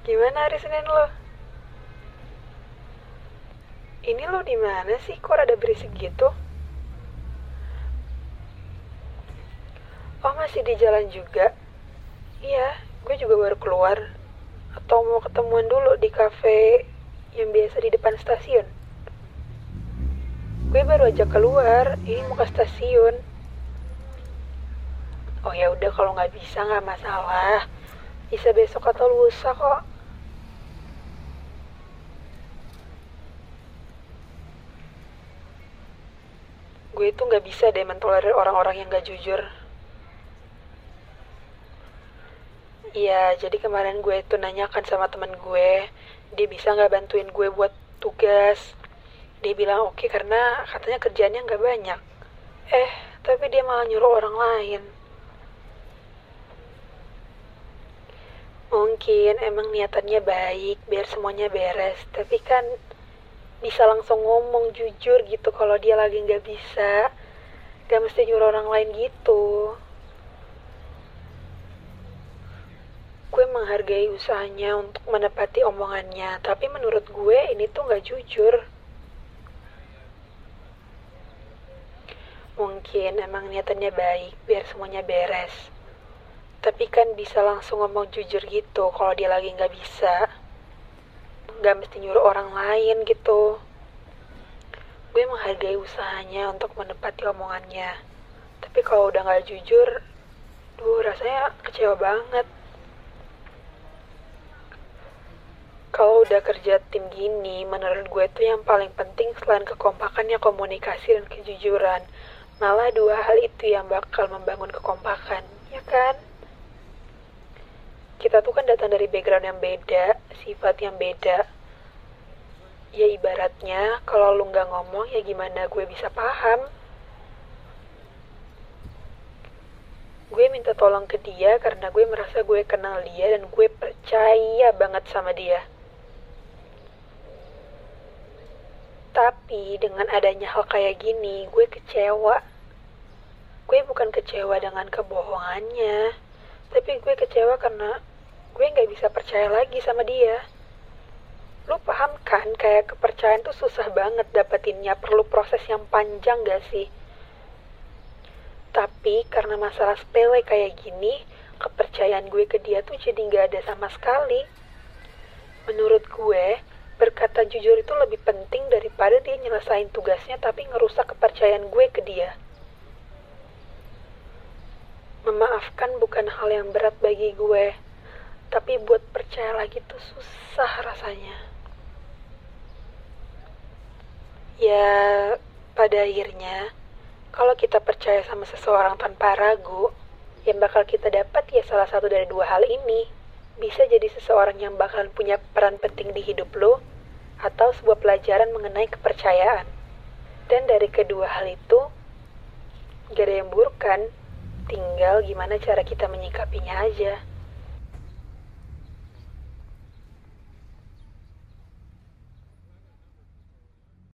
Gimana hari Senin lo? Ini lo di mana sih? Kok rada berisik gitu? Oh masih di jalan juga? Iya, gue juga baru keluar. Atau mau ketemuan dulu di cafe yang biasa di depan stasiun? Gue baru aja keluar, ini mau ke stasiun. Oh ya udah kalau nggak bisa nggak masalah. Bisa besok atau lusa kok. Gue itu nggak bisa deh mentolerir orang-orang yang gak jujur. Iya, jadi kemarin gue itu nanyakan sama temen gue, dia bisa nggak bantuin gue buat tugas. Dia bilang oke karena katanya kerjaannya nggak banyak. Eh, tapi dia malah nyuruh orang lain. Mungkin emang niatannya baik biar semuanya beres, tapi kan bisa langsung ngomong jujur gitu kalau dia lagi nggak bisa. Gak mesti nyuruh orang lain gitu. Gue menghargai usahanya untuk menepati omongannya, tapi menurut gue ini tuh nggak jujur. Mungkin emang niatannya baik biar semuanya beres. Tapi kan bisa langsung ngomong jujur gitu kalau dia lagi nggak bisa. Gak mesti nyuruh orang lain gitu. Gue menghargai usahanya untuk menepati omongannya. Tapi kalau udah nggak jujur, duh rasanya kecewa banget. Kalau udah kerja tim gini, menurut gue tuh yang paling penting selain kekompakannya komunikasi dan kejujuran. Malah dua hal itu yang bakal membangun kekompakan, ya kan datang dari background yang beda, sifat yang beda. Ya ibaratnya, kalau lu nggak ngomong ya gimana gue bisa paham. Gue minta tolong ke dia karena gue merasa gue kenal dia dan gue percaya banget sama dia. Tapi dengan adanya hal kayak gini, gue kecewa. Gue bukan kecewa dengan kebohongannya, tapi gue kecewa karena gue nggak bisa percaya lagi sama dia. Lu paham kan, kayak kepercayaan tuh susah banget dapetinnya, perlu proses yang panjang gak sih? Tapi karena masalah sepele kayak gini, kepercayaan gue ke dia tuh jadi nggak ada sama sekali. Menurut gue, berkata jujur itu lebih penting daripada dia nyelesain tugasnya tapi ngerusak kepercayaan gue ke dia. Memaafkan bukan hal yang berat bagi gue, tapi buat percaya lagi tuh susah rasanya. Ya, pada akhirnya, kalau kita percaya sama seseorang tanpa ragu, yang bakal kita dapat ya salah satu dari dua hal ini. Bisa jadi seseorang yang bakalan punya peran penting di hidup lo, atau sebuah pelajaran mengenai kepercayaan. Dan dari kedua hal itu, gak ada yang buruk kan? Tinggal gimana cara kita menyikapinya aja.